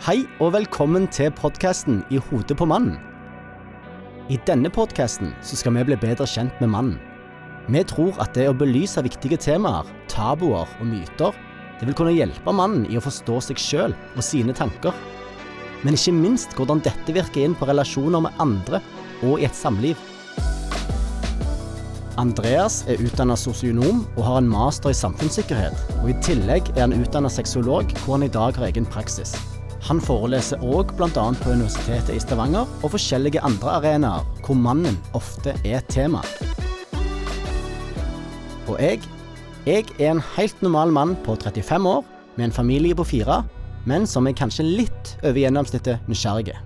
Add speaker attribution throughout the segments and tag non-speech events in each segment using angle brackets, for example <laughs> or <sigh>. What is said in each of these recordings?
Speaker 1: Hei og velkommen til podkasten I hodet på mannen. I denne podkasten skal vi bli bedre kjent med mannen. Vi tror at det å belyse viktige temaer, tabuer og myter, det vil kunne hjelpe mannen i å forstå seg sjøl og sine tanker. Men ikke minst hvordan dette virker inn på relasjoner med andre og i et samliv. Andreas er utdanna sosionom og har en master i samfunnssikkerhet. Og I tillegg er han utdanna sexolog, hvor han i dag har egen praksis. Han foreleser òg bl.a. på Universitetet i Stavanger og forskjellige andre arenaer hvor mannen ofte er tema. Og jeg, jeg er en helt normal mann på 35 år med en familie på fire, men som er kanskje litt over gjennomsnittet nysgjerrige.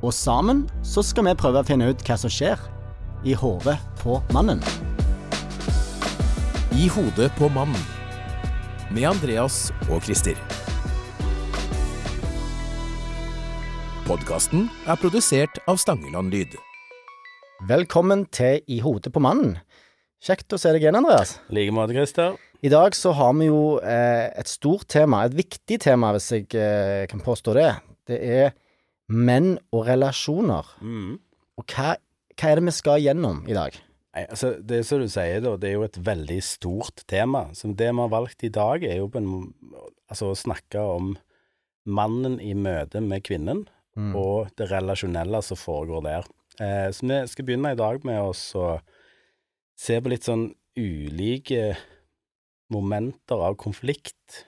Speaker 1: Og sammen så skal vi prøve å finne ut hva som skjer i hodet på mannen.
Speaker 2: I hodet på mannen. Med Andreas og Christer. Podkasten er produsert av Stangeland Lyd.
Speaker 1: Velkommen til I hodet på mannen. Kjekt å se deg igjen, Andreas.
Speaker 3: I like måte, Christer.
Speaker 1: I dag så har vi jo eh, et stort tema, et viktig tema, hvis jeg eh, kan påstå det. Det er menn og relasjoner.
Speaker 3: Mm.
Speaker 1: Og hva, hva er det vi skal gjennom i dag?
Speaker 3: Nei, altså, det er som du sier, da, det er jo et veldig stort tema. Så det vi har valgt i dag, er jo på en, altså, å snakke om mannen i møte med kvinnen,
Speaker 1: Mm.
Speaker 3: og det relasjonelle som foregår der. Eh, så vi skal begynne i dag med å se på litt sånn ulike momenter av konflikt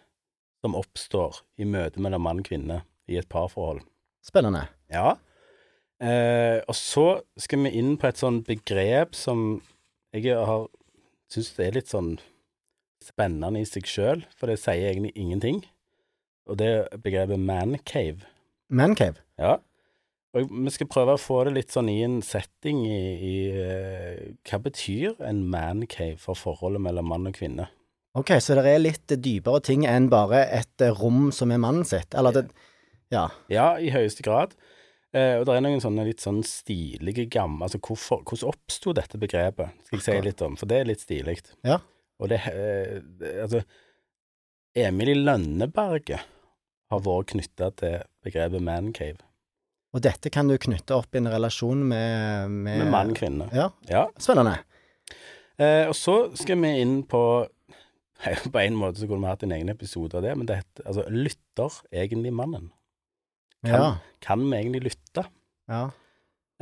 Speaker 3: som oppstår i møte mellom mann og kvinne i et parforhold.
Speaker 1: Spennende.
Speaker 3: Ja. Eh, og så skal vi inn på et sånn begrep som jeg har syns det er litt sånn spennende i seg sjøl, for det sier egentlig ingenting. Og det er begrepet mancave.
Speaker 1: Mancave.
Speaker 3: Ja. Og vi skal prøve å få det litt sånn i en setting i, i eh, Hva betyr en mancave for forholdet mellom mann og kvinne?
Speaker 1: Ok, så det er litt dypere ting enn bare et eh, rom som er mannen sitt? Eller det Ja.
Speaker 3: Ja, i høyeste grad. Eh, og det er noen sånne litt sånn stilige gamle Altså, hvorfor, hvordan oppsto dette begrepet? Skal jeg si litt om, for det er litt stilig.
Speaker 1: Ja.
Speaker 3: Og det, eh, det Altså, Emil i Lønneberget har vært knytta til begrepet mancave.
Speaker 1: Og dette kan du knytte opp i en relasjon med Med,
Speaker 3: Med mann-kvinne.
Speaker 1: Ja,
Speaker 3: Ja.
Speaker 1: spennende.
Speaker 3: Eh, og så skal vi inn på <laughs> På en måte så kunne vi hatt en egen episode av det, men det heter altså Lytter egentlig mannen? Kan,
Speaker 1: Ja.
Speaker 3: kan vi egentlig lytte?
Speaker 1: ja.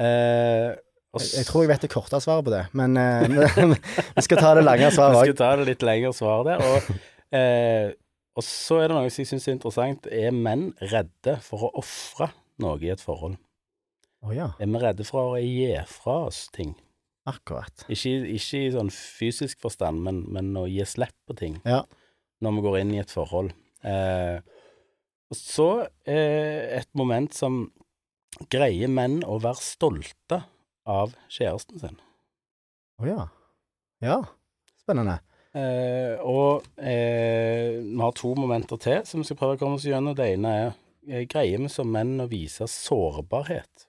Speaker 3: Eh, og
Speaker 1: Jeg, jeg tror jeg vet det korte svaret på det, men eh, <laughs> vi skal ta det lange
Speaker 3: Vi skal ta det litt lengre svaret der. Og, eh, og så er det noe som jeg syns er interessant. Er menn redde for å ofre noe i et forhold?
Speaker 1: Oh, ja,
Speaker 3: Er vi redde for å gi fra oss ting?
Speaker 1: akkurat.
Speaker 3: Ikke, ikke i sånn fysisk forstand, men, men å gi slipp på ting
Speaker 1: Ja.
Speaker 3: når vi går inn i et forhold. Eh, og så eh, et moment som greier menn å være stolte av kjæresten sin.
Speaker 1: Å ja. Ja, spennende.
Speaker 3: Eh, og eh, vi har to momenter til som vi skal prøve å komme oss gjennom. Det ene er greier vi som menn å vise sårbarhet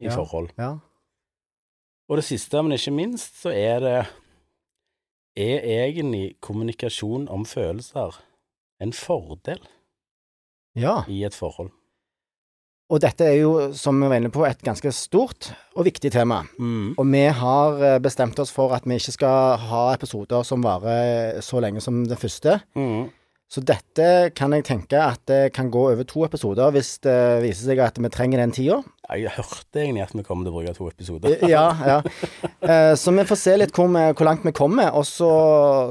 Speaker 3: i
Speaker 1: Ja.
Speaker 3: forhold.
Speaker 1: Ja.
Speaker 3: Og det siste, men ikke minst, så er det Er egentlig kommunikasjon om følelser en fordel
Speaker 1: ja.
Speaker 3: i et forhold?
Speaker 1: Og dette er jo, som vi var inne på, et ganske stort og viktig tema.
Speaker 3: Mm.
Speaker 1: Og vi har eh, bestemt oss for at vi ikke skal ha episoder som varer så lenge som den første.
Speaker 3: Mm.
Speaker 1: Så dette kan jeg tenke at det kan gå over to episoder hvis det viser seg at vi trenger den tida.
Speaker 3: Jeg hørte egentlig at vi kommer til å bruke to episoder.
Speaker 1: Ja, ja. Eh, Så vi får se litt hvor, vi, hvor langt vi kommer, og så,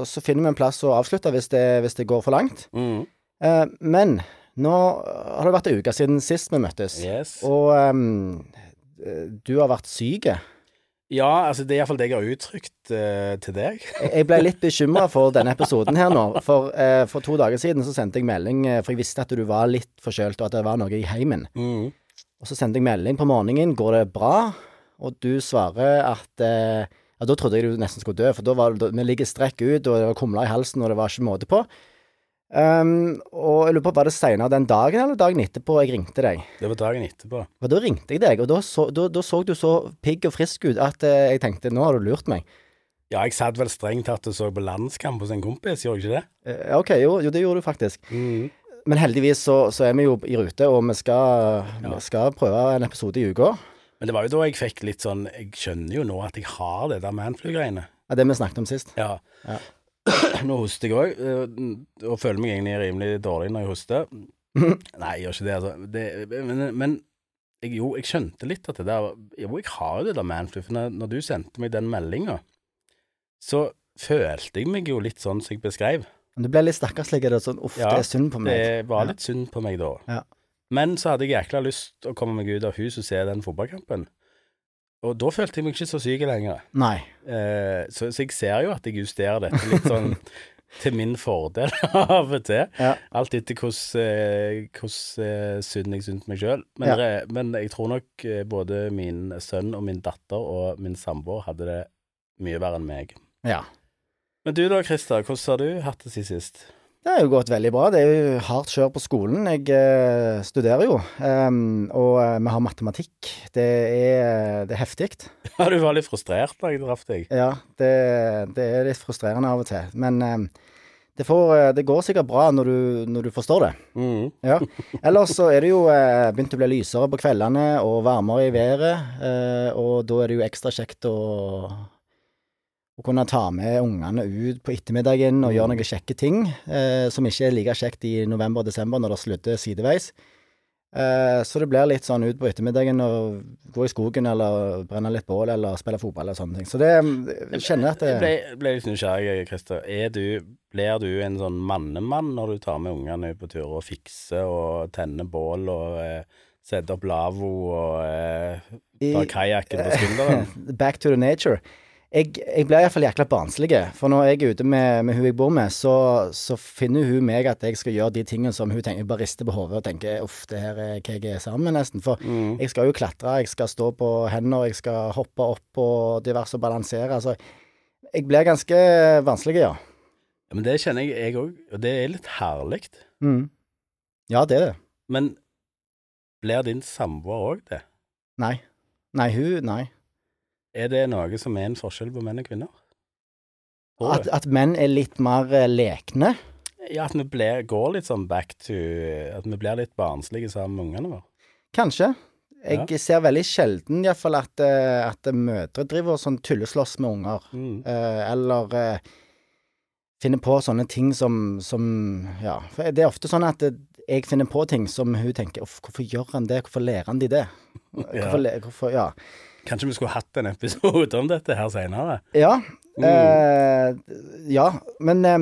Speaker 1: så finner vi en plass å avslutte hvis det, hvis det går for langt.
Speaker 3: Mm.
Speaker 1: Eh, Men nå har det vært en uke siden sist vi møttes,
Speaker 3: Yes.
Speaker 1: og eh, du har vært syk.
Speaker 3: Ja, altså det er iallfall det jeg har uttrykt eh, til deg.
Speaker 1: Jeg ble litt bekymra for denne episoden her nå. For, eh, for to dager siden så sendte jeg melding, eh, for jeg visste at du var litt forkjølt, og at det var noe i heimen.
Speaker 3: Mm.
Speaker 1: Og så sendte jeg melding på morgenen. Går det bra? Og du svarer at eh, Ja, da trodde jeg du nesten skulle dø, for da var vi ligger strekk ut, og det var kumler i halsen, og det var ikke måte på. Um, og jeg lurer på, var det seinere den dagen eller dagen etterpå jeg ringte deg?
Speaker 3: Det var dagen etterpå.
Speaker 1: Og da ringte jeg deg, og da så, da, da så du så pigg og frisk ut at eh, jeg tenkte nå har du lurt meg.
Speaker 3: Ja, jeg satt vel strengt tatt og så på landskamp hos en kompis, gjorde jeg ikke det?
Speaker 1: Eh, ok, jo, jo, det gjorde du faktisk.
Speaker 3: Mm.
Speaker 1: men heldigvis så, så er vi jo i rute, og vi skal,
Speaker 3: Ja.
Speaker 1: vi skal prøve en episode i uka.
Speaker 3: Men det var jo da jeg fikk litt sånn Jeg skjønner jo nå at jeg har det der manflu-greiene.
Speaker 1: Ja, det vi snakket om sist.
Speaker 3: Ja.
Speaker 1: Ja. <coughs>
Speaker 3: Nå hoster jeg òg, og føler meg egentlig rimelig dårlig når jeg hoster. <laughs> Nei, jeg gjør ikke det, altså. Det, men men jeg, jo, jeg skjønte litt at det der Jo, jeg har jo det der manflu, for når, når du sendte meg den meldinga, så følte jeg meg jo litt sånn som jeg beskrev.
Speaker 1: Men det ble litt stakkarslig. Det er sånn, uff,
Speaker 3: Ja,
Speaker 1: det er synd på meg.
Speaker 3: Det var
Speaker 1: Ja.
Speaker 3: litt synd på meg da.
Speaker 1: Ja.
Speaker 3: Men så hadde jeg jækla lyst å komme meg ut av huset og se den fotballkampen. Og da følte jeg meg ikke så syk lenger.
Speaker 1: Nei.
Speaker 3: Eh, så, så jeg ser jo at jeg justerer dette litt sånn <laughs> til min fordel <laughs> av og til.
Speaker 1: Ja.
Speaker 3: Alt etter hvordan eh, eh, synd jeg syns meg sjøl. Men,
Speaker 1: Ja.
Speaker 3: men jeg tror nok eh, både min sønn og min datter og min samboer hadde det mye verre enn meg.
Speaker 1: Ja.
Speaker 3: Men du da, Christer, hvordan har du hatt det siden sist?
Speaker 1: Det har jo gått veldig bra. Det er jo hardt kjør på skolen. Jeg eh, studerer jo, um, og eh, vi har matematikk. Det er, det er heftig. <laughs>
Speaker 3: Ja, du var litt frustrert da jeg traff deg.
Speaker 1: Ja, det, det er litt frustrerende av og til. Men em, det, får, eh, det går sikkert bra når du, når du forstår det.
Speaker 3: Mm.
Speaker 1: Ja. <laughs> Ellers så er det jo eh, begynt å bli lysere på kveldene og varmere i været, eh, og da er det jo ekstra kjekt å, å kunne ta med ungene ut på ettermiddagen og gjøre noen kjekke ting, eh, som ikke er like kjekt i november og desember når det sludder sideveis. Eh, så det blir litt sånn ut på ettermiddagen og gå i skogen eller brenne litt bål eller spille fotball eller sånne ting. Så det jeg kjenner at det
Speaker 3: Jeg ble, ble litt nysgjerrig, Christer. Er du, blir du en sånn mannemann når du tar med ungene ut på tur og fikser og tenner bål og eh, setter opp lavvo og eh, tar kajakken på skulderen? <laughs>
Speaker 1: Back to the nature. Jeg, jeg blir iallfall jækla barnslig, for når jeg er ute med, med hun jeg bor med, så, så finner hun meg at jeg skal gjøre de tingene som hun tenker, bare rister på hodet og tenker uff, det her er hva jeg er sammen med, nesten. For
Speaker 3: Mm.
Speaker 1: jeg skal jo klatre, jeg skal stå på hender, jeg skal hoppe opp og diverse og balansere. Altså, jeg blir ganske vanskelig, ja.
Speaker 3: Ja, Men det kjenner jeg jeg òg, og det er litt herlig.
Speaker 1: Mm. Ja, det er det.
Speaker 3: Men blir din samboer òg det?
Speaker 1: Nei. Nei, hun Nei.
Speaker 3: Er det noe som er en forskjell på menn og kvinner?
Speaker 1: At, at menn er litt mer eh, lekne.
Speaker 3: Ja, at vi ble, går litt sånn back to At vi blir litt barnslige sammen med ungene våre.
Speaker 1: Kanskje. Jeg ser veldig sjelden iallfall at, eh, at mødre driver og sånn tulleslåss med unger.
Speaker 3: Mm.
Speaker 1: Eh, eller eh, finner på sånne ting som, som Ja. For det er ofte sånn at det, jeg finner på ting som hun tenker hvorfor gjør han det? Hvorfor lærer han de det? <laughs> Hvorfor, ja. hvorfor Ja.
Speaker 3: Kanskje vi skulle hatt en episode om dette her seinere?
Speaker 1: Ja.
Speaker 3: Mm.
Speaker 1: Eh, ja, men eh,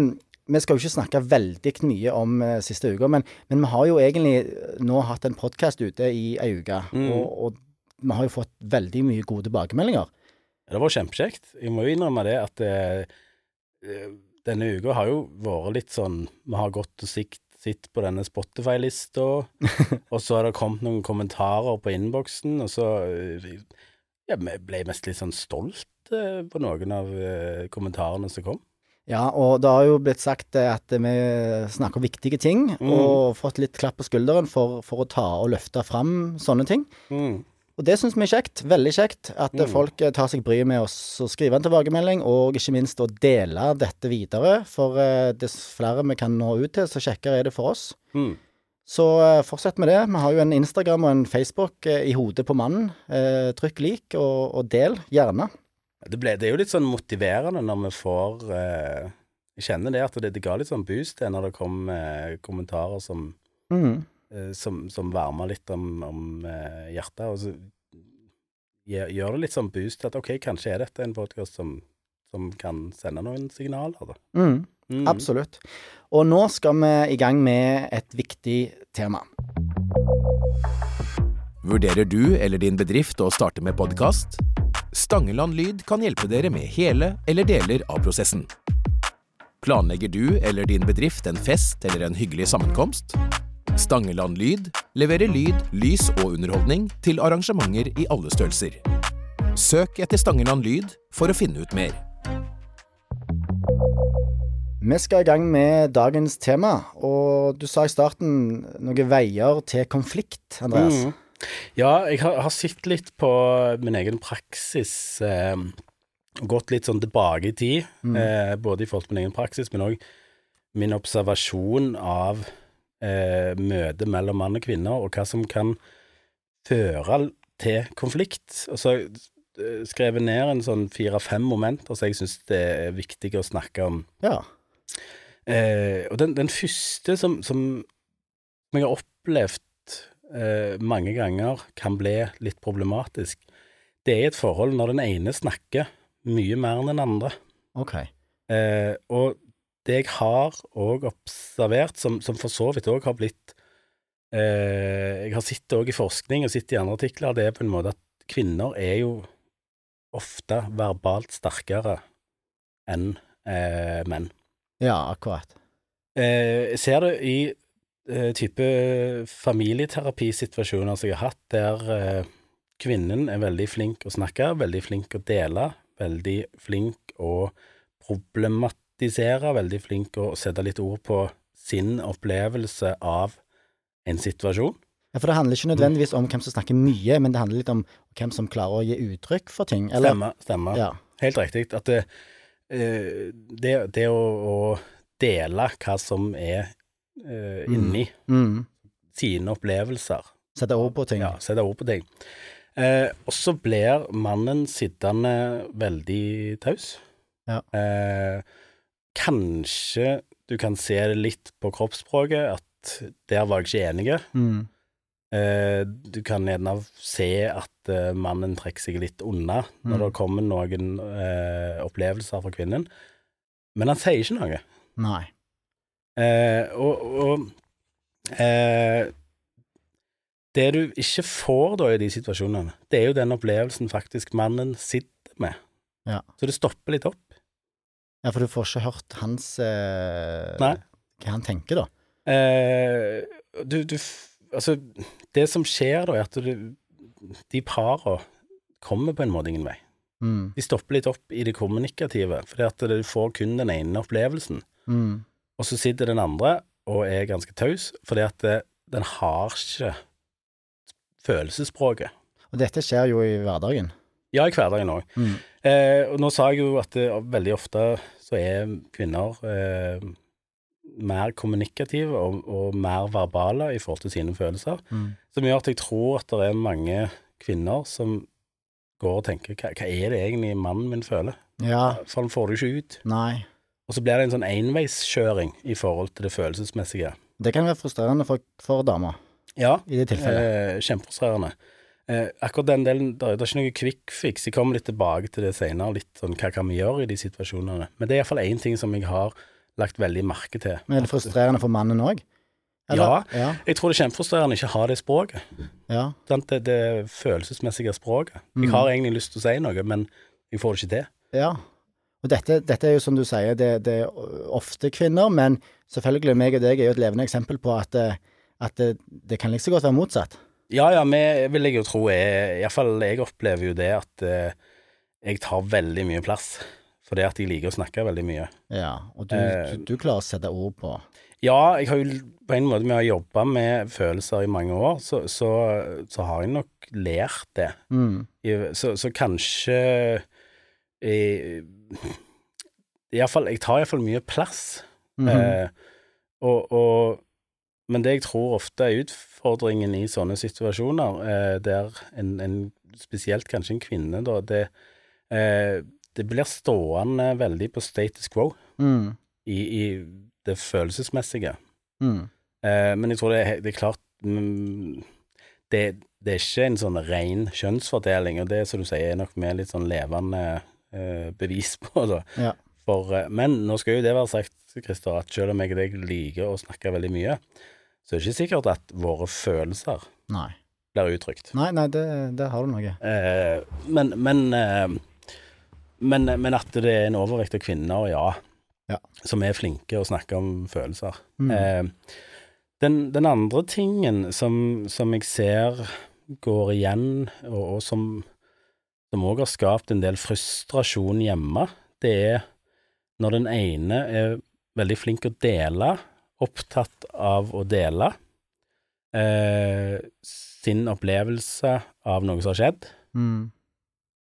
Speaker 1: vi skal jo ikke snakke veldig mye om eh, siste uka, men, men vi har jo egentlig nå hatt en podkast ute i ei uke,
Speaker 3: Mm.
Speaker 1: og, og vi har jo fått veldig mye gode tilbakemeldinger.
Speaker 3: Det var kjempekjekt. Jeg må jo innrømme det at eh, eh, denne uka har jo vært litt sånn Vi har gått og sikt, sitt på denne Spotify-lista, <laughs> og så har det kommet noen kommentarer på innboksen, og så ja, Vi ble mest litt sånn stolt eh, på noen av eh, kommentarene som kom.
Speaker 1: Ja, og det har jo blitt sagt eh, at vi snakker viktige ting,
Speaker 3: Mm.
Speaker 1: og fått litt klapp på skulderen for, for å ta og løfte fram sånne ting.
Speaker 3: Mm.
Speaker 1: Og det syns vi er kjekt. Veldig kjekt at
Speaker 3: Mm.
Speaker 1: folk tar seg bryet med oss å skrive en tilbakemelding, og ikke minst å dele dette videre. For dess flere vi kan nå ut til, så kjekkere er det for oss.
Speaker 3: Mm.
Speaker 1: Så eh, fortsett med det. Vi har jo en Instagram og en Facebook eh, i hodet på mannen. Eh, trykk lik, og, og del gjerne.
Speaker 3: Det, ble, det er jo litt sånn motiverende når vi får eh, Jeg kjenner det at det, det ga litt sånn boost det når det kom eh, kommentarer som
Speaker 1: mm.
Speaker 3: eh, som, som varmer litt om, om hjertet, og så gjør, det litt sånn boost at ok, kanskje er dette en podkast som, som kan sende noen signaler, da.
Speaker 1: Mhm.
Speaker 3: Mm.
Speaker 1: Absolutt. Og nå skal vi i gang med et viktig tema.
Speaker 2: Vurderer du eller din bedrift å starte med podkast? Stangeland Lyd kan hjelpe dere med hele eller deler av prosessen. Planlegger du eller din bedrift en fest eller en hyggelig sammenkomst? Stangeland Lyd leverer lyd, lys og underholdning til arrangementer i alle størrelser. Søk etter Stangeland Lyd for å finne ut mer.
Speaker 1: Vi skal i gang med dagens tema, og du sa i starten noen veier til konflikt, Andreas.
Speaker 3: Mm. Ja, jeg har, har sett litt på min egen praksis. Eh, gått litt sånn tilbake i tid,
Speaker 1: Mm.
Speaker 3: eh, både i forhold til min egen praksis, men òg min observasjon av eh, møte mellom mann og kvinner, og hva som kan føre til konflikt. Og så eh, skrevet ned en sånn fire-fem momenter som jeg syns det er viktig å snakke om.
Speaker 1: Ja.
Speaker 3: Eh, og den, den første som, som jeg har opplevd eh, mange ganger kan bli litt problematisk, det er et forhold når den ene snakker mye mer enn den andre.
Speaker 1: Ok.
Speaker 3: Eh, og det jeg har òg observert, som, som for så vidt òg har blitt eh, Jeg har sett det òg i forskning og sett i andre artikler, det er på en måte at kvinner er jo ofte verbalt sterkere enn eh, menn.
Speaker 1: Ja, akkurat.
Speaker 3: Eh, jeg ser det i eh, type familieterapisituasjoner som jeg har hatt, der eh, kvinnen er veldig flink å snakke, veldig flink å dele, veldig flink å problematisere, veldig flink å sette litt ord på sin opplevelse av en situasjon.
Speaker 1: Ja, For det handler ikke nødvendigvis om hvem som snakker mye, men det handler litt om hvem som klarer å gi uttrykk for ting. Eller?
Speaker 3: Stemmer. stemmer.
Speaker 1: Ja.
Speaker 3: Helt riktig. At det, det, det å, å dele hva som er uh, inni
Speaker 1: Mm.
Speaker 3: sine opplevelser
Speaker 1: Sette ord på ting.
Speaker 3: Ja, sette ord på ting. Eh, og så blir mannen sittende veldig taus.
Speaker 1: Ja.
Speaker 3: Eh, kanskje du kan se det litt på kroppsspråket, at der var jeg ikke enig.
Speaker 1: Mm.
Speaker 3: Eh, du kan gjerne se at eh, mannen trekker seg litt unna når
Speaker 1: Mm.
Speaker 3: det kommer noen eh, opplevelser fra kvinnen, men han sier ikke noe.
Speaker 1: Nei.
Speaker 3: Eh, og og eh, det du ikke får da i de situasjonene, det er jo den opplevelsen faktisk mannen sitter med.
Speaker 1: Ja.
Speaker 3: Så det stopper litt opp.
Speaker 1: Ja, for du får ikke hørt hans. Hva han tenker, da.
Speaker 3: Du, du Altså, det som skjer da, er at du, de para kommer på en måte ingen vei.
Speaker 1: Mm.
Speaker 3: De stopper litt opp i det kommunikative, fordi at du får kun den ene opplevelsen.
Speaker 1: Mm.
Speaker 3: Og så sitter den andre og er ganske taus, fordi at det, den har ikke følelsesspråket.
Speaker 1: Og dette skjer jo i hverdagen.
Speaker 3: Ja, i hverdagen òg.
Speaker 1: Mm.
Speaker 3: Eh, og nå sa jeg jo at det, veldig ofte så er kvinner eh, mer kommunikative og, og mer verbale i forhold til sine følelser,
Speaker 1: Mm.
Speaker 3: som gjør at jeg tror at det er mange kvinner som går og tenker hva, hva er det egentlig mannen min føler?
Speaker 1: Ja.
Speaker 3: For han får det ikke ut.
Speaker 1: Nei.
Speaker 3: Og så blir det en sånn enveiskjøring i forhold til det følelsesmessige.
Speaker 1: Det kan være frustrerende for, for damer
Speaker 3: Ja,
Speaker 1: i det tilfellet.
Speaker 3: Eh, Kjempefrustrerende. Eh, akkurat den delen, det er ikke noe quick fix. Jeg kommer litt tilbake til det senere, litt sånn hva kan vi gjøre i de situasjonene. Men det er iallfall én ting som jeg har lagt veldig merke til.
Speaker 1: Men er det frustrerende for mannen òg?
Speaker 3: Ja.
Speaker 1: ja.
Speaker 3: Jeg tror det er kjempefrustrerende å ikke ha det språket.
Speaker 1: Ja.
Speaker 3: Det, det følelsesmessige språket.
Speaker 1: Mm.
Speaker 3: Jeg har egentlig lyst til å si noe, men jeg får det ikke til.
Speaker 1: ja. Og dette, dette er jo som du sier, det, det er ofte kvinner, men selvfølgelig meg og deg er jo et levende eksempel på at, det- at det, det kan like så godt være motsatt.
Speaker 3: Ja, ja, vi vil jeg jo tro er Iallfall jeg opplever jo det at eh, jeg tar veldig mye plass. Fordi at jeg liker å snakke veldig mye.
Speaker 1: Ja, og du,
Speaker 3: Eh.
Speaker 1: du, klarer å sette ord på
Speaker 3: Ja, jeg har jo på en måte med å jobbe med følelser i mange år, så, så, så har jeg nok lært det.
Speaker 1: mm.
Speaker 3: I- Så, så kanskje i- fall, Jeg tar iallfall mye plass.
Speaker 1: Mhm.
Speaker 3: Eh, og, og, men det jeg tror ofte er utfordringen i sånne situasjoner, eh, der en, en spesielt kanskje en kvinne, da, det, eh, det blir stående veldig på status quo
Speaker 1: Mm.
Speaker 3: i, i det følelsesmessige.
Speaker 1: Mm.
Speaker 3: Eh, men jeg tror det er, det er klart mm, det, det er ikke en sånn ren kjønnsfordeling, og det som du sier er nok med litt sånn levende eh, bevis på, da.
Speaker 1: Ja.
Speaker 3: For, eh, men nå skal jo det være sagt, Christer, at selv om jeg og deg liker å snakke veldig mye, så er det ikke sikkert at våre følelser
Speaker 1: Nei.
Speaker 3: blir uttrykt.
Speaker 1: Nei, nei, det, det har du noe.
Speaker 3: Eh, men, men, eh, men, men at det er en overvekt av kvinner, ja,
Speaker 1: Ja.
Speaker 3: som er flinke å snakke om følelser.
Speaker 1: Mm.
Speaker 3: Eh, den, den andre tingen som, som jeg ser går igjen, og, og som som òg har skapt en del frustrasjon hjemme, det er når den ene er veldig flink å dele, opptatt av å dele eh, sin opplevelse av noe som har skjedd,
Speaker 1: Mm.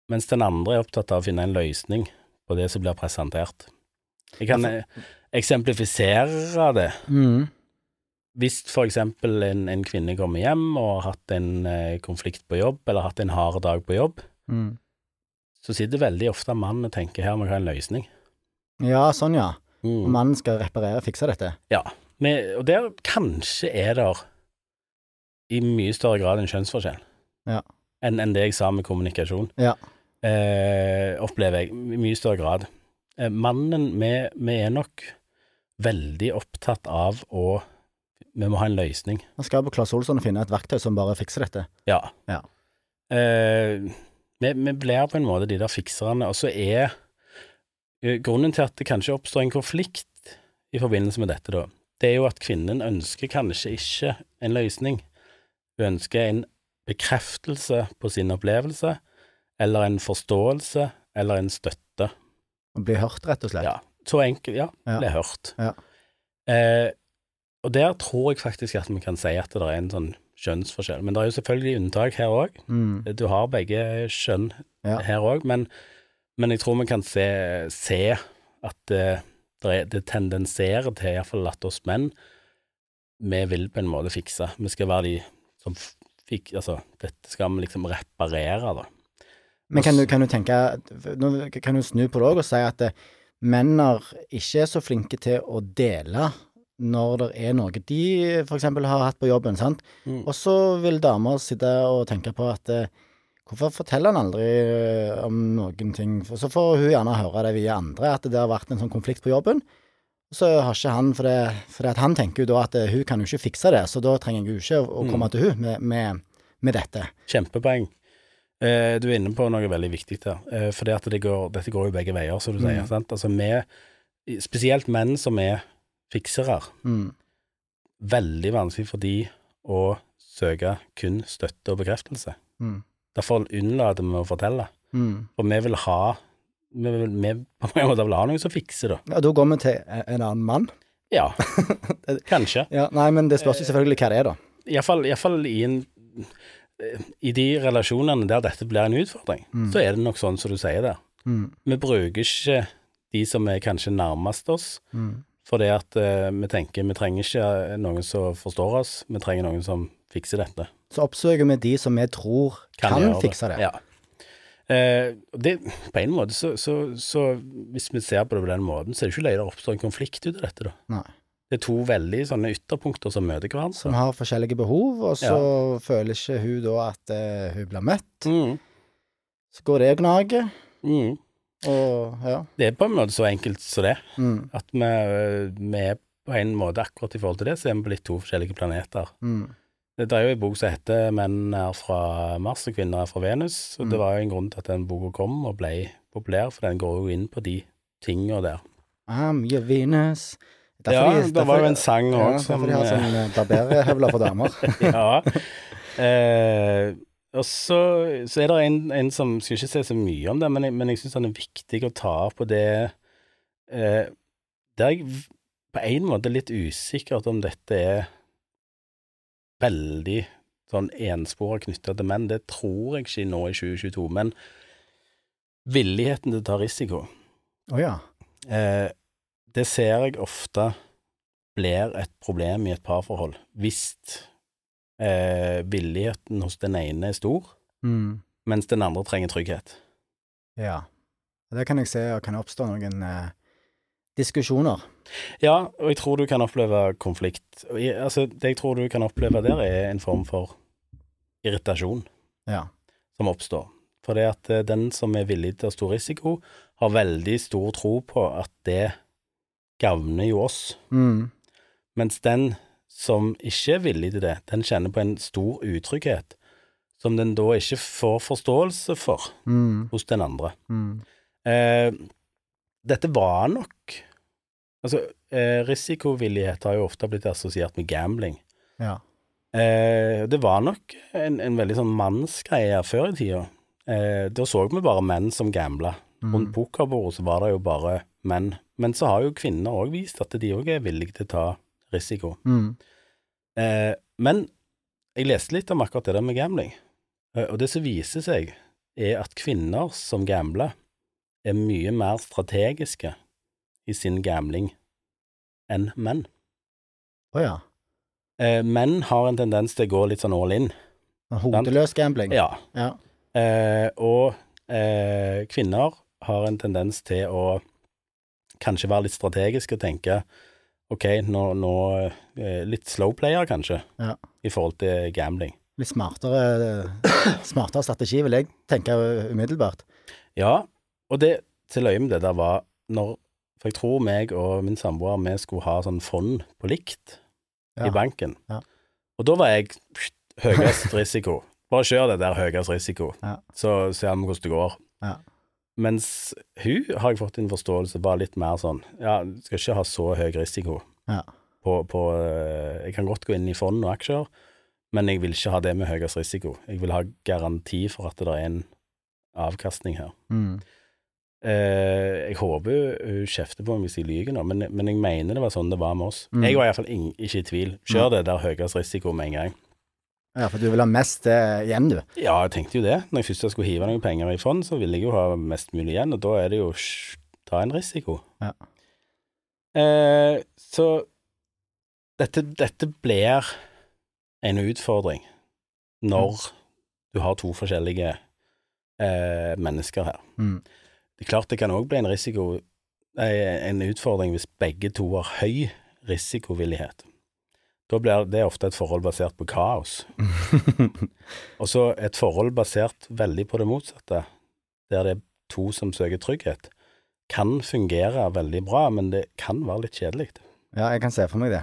Speaker 3: Mens den andre er opptatt av å finne en løsning på det som blir presentert. Jeg kan eh, eksemplifisere det
Speaker 1: Mm.
Speaker 3: hvis for eksempel en, en kvinne kommer hjem og har hatt en eh, konflikt på jobb, eller hatt en hard dag på jobb,
Speaker 1: Mm.
Speaker 3: så sitter veldig ofte mannen og tenker her må vi ha en løsning.
Speaker 1: Ja, sånn ja. Og
Speaker 3: Mm.
Speaker 1: mannen skal reparere, fikse dette.
Speaker 3: Ja, men, og der kanskje er det i mye større grad en kjønnsforskjell
Speaker 1: Ja.
Speaker 3: enn en det jeg sa med kommunikasjon.
Speaker 1: Ja.
Speaker 3: Eh, opplever jeg i mye større grad. Eh, mannen, vi, vi er nok veldig opptatt av å Vi må ha en løsning.
Speaker 1: Man skal på Claes Olsson og finne et verktøy som bare fikser dette.
Speaker 3: Ja.
Speaker 1: Ja.
Speaker 3: Eh, vi, vi blir på en måte de der fikserne, og så er eh, grunnen til at det kanskje oppstår en konflikt i forbindelse med dette, da, det er jo at kvinnen ønsker kanskje ikke en løsning. Hun ønsker en bekreftelse på sin opplevelse, eller en forståelse, eller en støtte.
Speaker 1: Bli hørt, rett og slett.
Speaker 3: Ja, så enkelt, ja,
Speaker 1: Ja.
Speaker 3: Bli hørt.
Speaker 1: Ja.
Speaker 3: Eh, og der tror jeg faktisk at vi kan si at det er en sånn kjønnsforskjell. Men det er jo selvfølgelig unntak her òg.
Speaker 1: Mm.
Speaker 3: Du har begge kjønn
Speaker 1: Ja.
Speaker 3: her òg, men, men jeg tror vi kan se, se at det, det, det tendenserer til iallfall at oss menn, vi vil på en måte fikse. Vi skal være de som fikk Altså, dette skal vi liksom reparere, da.
Speaker 1: Men kan du, kan du tenke Nå kan du snu på det òg og si at menner menn er ikke er så flinke til å dele når det er noe de f.eks. har hatt på jobben, sant.
Speaker 3: Mm.
Speaker 1: Og så vil damer sitte og tenke på at eh, hvorfor forteller han aldri eh, om noen ting? For så får hun gjerne høre det via andre, at det har vært en sånn konflikt på jobben. Så har ikke han, for, det, for han tenker jo da at eh, hun kan jo ikke fikse det, så da trenger jeg jo ikke å, komme
Speaker 3: Mm.
Speaker 1: komme til hun med, med, med dette.
Speaker 3: Kjempepoeng. Eh, du er inne på noe veldig viktig der, eh, for det det går, dette går jo begge veier, som du sier.
Speaker 1: Mm.
Speaker 3: Sant? Altså, vi, spesielt menn som er fiksere,
Speaker 1: Mm.
Speaker 3: veldig vanskelig for de å søke kun støtte og bekreftelse.
Speaker 1: Mm.
Speaker 3: Derfor unnlater vi å fortelle.
Speaker 1: Mm.
Speaker 3: For vi vil ha Vi vil vi på vil ha noen som fikser det.
Speaker 1: Ja, da går vi til en annen mann.
Speaker 3: Ja, <laughs> kanskje.
Speaker 1: Ja, nei, men det spørs jo selvfølgelig hva det er, da.
Speaker 3: Iallfall i en I de relasjonene der dette blir en utfordring,
Speaker 1: Mm.
Speaker 3: så er det nok sånn som du sier der.
Speaker 1: Mm.
Speaker 3: Vi bruker ikke de som er kanskje nærmest oss,
Speaker 1: Mm.
Speaker 3: fordi at uh, vi tenker vi trenger ikke noen som forstår oss, vi trenger noen som fikser dette.
Speaker 1: Så oppsøker vi de som vi tror kan,
Speaker 3: kan
Speaker 1: fikse det.
Speaker 3: Ja. Uh, det, på en måte så, så, så Hvis vi ser på det på den måten, så er det ikke løye det oppstår en konflikt ut av dette, da.
Speaker 1: Nei.
Speaker 3: Det er to veldig sånne ytterpunkter som møter
Speaker 1: Som har forskjellige behov, og så føler ikke hun da at uh, hun blir møtt.
Speaker 3: Mm.
Speaker 1: Så går det og gnager,
Speaker 3: Mm.
Speaker 1: og ja.
Speaker 3: Det er på en måte så enkelt som det.
Speaker 1: Mm.
Speaker 3: At vi, vi er på en måte akkurat i forhold til det, så er vi på litt to forskjellige planeter.
Speaker 1: Mm.
Speaker 3: Det er jo en bok som heter 'Menn er fra Mars og kvinner er fra Venus', og
Speaker 1: Mm.
Speaker 3: det var jo en grunn til at den boka kom og ble populær, for den går jo inn på de tinga der.
Speaker 1: I'm your Venus. Derfor
Speaker 3: ja,
Speaker 1: de-
Speaker 3: det var jo en sang
Speaker 1: ja,
Speaker 3: òg som
Speaker 1: Derfor de har
Speaker 3: eh,
Speaker 1: sånn eh, barberhøvler for damer. <laughs>
Speaker 3: Ja. Eh, og så, så er det en, en som Skal ikke si så mye om det, men jeg, men jeg syns han er viktig å ta opp, og det eh, Det er jeg på en måte litt usikkert om dette er veldig sånn ensporet knytta til menn. Det tror jeg ikke nå i 2022, men villigheten til å ta risiko
Speaker 1: Å ja.
Speaker 3: Eh, det ser jeg ofte blir et problem i et parforhold hvis eh, villigheten hos den ene er stor,
Speaker 1: Mm.
Speaker 3: mens den andre trenger trygghet.
Speaker 1: Ja. Det kan jeg se og kan oppstå noen eh, diskusjoner.
Speaker 3: Ja, og jeg tror du kan oppleve konflikt. Altså, det jeg tror du kan oppleve der, er en form for irritasjon
Speaker 1: Ja.
Speaker 3: som oppstår. For det at eh, den som er villig til å stå risiko, har veldig stor tro på at det gagner jo oss.
Speaker 1: Mm.
Speaker 3: Mens den som ikke er villig til det, den kjenner på en stor utrygghet, som den da ikke får forståelse for
Speaker 1: Mm.
Speaker 3: hos den andre.
Speaker 1: Mm.
Speaker 3: Eh, dette var nok Altså, eh, risikovillighet har jo ofte blitt assosiert med gambling.
Speaker 1: Ja.
Speaker 3: Eh, det var nok en, en veldig sånn mannsgreie før i tida. Eh, da så vi bare menn som gambla. Rundt
Speaker 1: Mm.
Speaker 3: pokerbordet så var det jo bare menn. Men så har jo kvinner òg vist at de òg er villige til å ta risiko.
Speaker 1: Mm.
Speaker 3: Eh, men jeg leste litt om akkurat det der med gambling, eh, og det som viser seg, er at kvinner som gambler, er mye mer strategiske i sin gambling enn menn.
Speaker 1: Å ja.
Speaker 3: Eh, menn har en tendens til å gå litt sånn all in.
Speaker 1: Hodeløs gambling.
Speaker 3: Ja.
Speaker 1: Ja.
Speaker 3: Eh, og eh, kvinner har en tendens til å kanskje være litt strategisk og tenke ok, nå, nå eh, Litt slow player, kanskje,
Speaker 1: Ja.
Speaker 3: i forhold til gambling.
Speaker 1: Litt smartere, smartere strategi, vil jeg tenke umiddelbart.
Speaker 3: Ja, og det til løye med det der var når For jeg tror meg og min samboer vi skulle ha sånn fond på likt
Speaker 1: Ja.
Speaker 3: i banken.
Speaker 1: Ja.
Speaker 3: Og da var jeg pst, høyest risiko. Bare kjør det der høyest risiko,
Speaker 1: Ja.
Speaker 3: så ser vi hvordan det går. Mens hun har jeg fått en forståelse var litt mer sånn Ja, du skal ikke ha så høy risiko
Speaker 1: Ja.
Speaker 3: på, på eh, Jeg kan godt gå inn i fond og aksjer, men jeg vil ikke ha det med høyest risiko. Jeg vil ha garanti for at det er en avkastning her.
Speaker 1: Mm.
Speaker 3: Eh, jeg håper hun kjefter på meg hvis jeg lyver nå, men, men jeg mener det var sånn det var med oss.
Speaker 1: Mm.
Speaker 3: Jeg var iallfall ikke i tvil. Kjør det der høyest risiko med en gang.
Speaker 1: Ja, for du vil ha mest eh, igjen, du.
Speaker 3: Ja, jeg tenkte jo det. Når jeg først skulle hive noen penger i fond, så ville jeg jo ha mest mulig igjen, og da er det jo å ta en risiko.
Speaker 1: Ja.
Speaker 3: Eh, så dette, dette blir en utfordring når du har to forskjellige eh, mennesker her.
Speaker 1: Mm.
Speaker 3: Det er klart det kan òg bli en risiko, eh, en utfordring hvis begge to har høy risikovillighet. Da blir det ofte et forhold basert på kaos. <laughs> Og så et forhold basert veldig på det motsatte, der det er to som søker trygghet, kan fungere veldig bra, men det kan være litt kjedelig.
Speaker 1: ja, jeg kan se for meg det.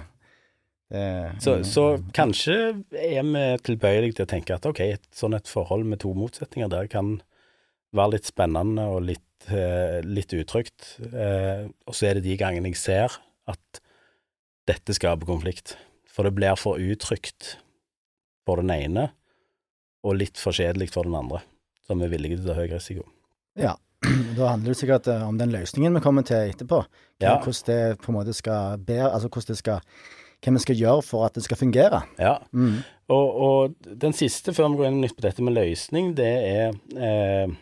Speaker 1: det
Speaker 3: Så, så kanskje er vi tilbøyelige til å tenke at ok, et sånn et forhold med to motsetninger der kan være litt spennende og litt, eh, litt utrygt. Eh, og så er det de gangene jeg ser at dette skaper konflikt. For det blir for utrygt for den ene, og litt for kjedelig for den andre, som er villige til å ta høy risiko.
Speaker 1: Ja. <clears throat> Da handler det sikkert eh, om den løsningen vi kommer til etterpå.
Speaker 3: Ja.
Speaker 1: Hvordan det på en måte skal bedre, altså hvordan det skal Hva vi skal gjøre for at det skal fungere.
Speaker 3: Ja,
Speaker 1: Mm.
Speaker 3: Og, og den siste, før vi går inn nytt på dette med løsning, det er eh,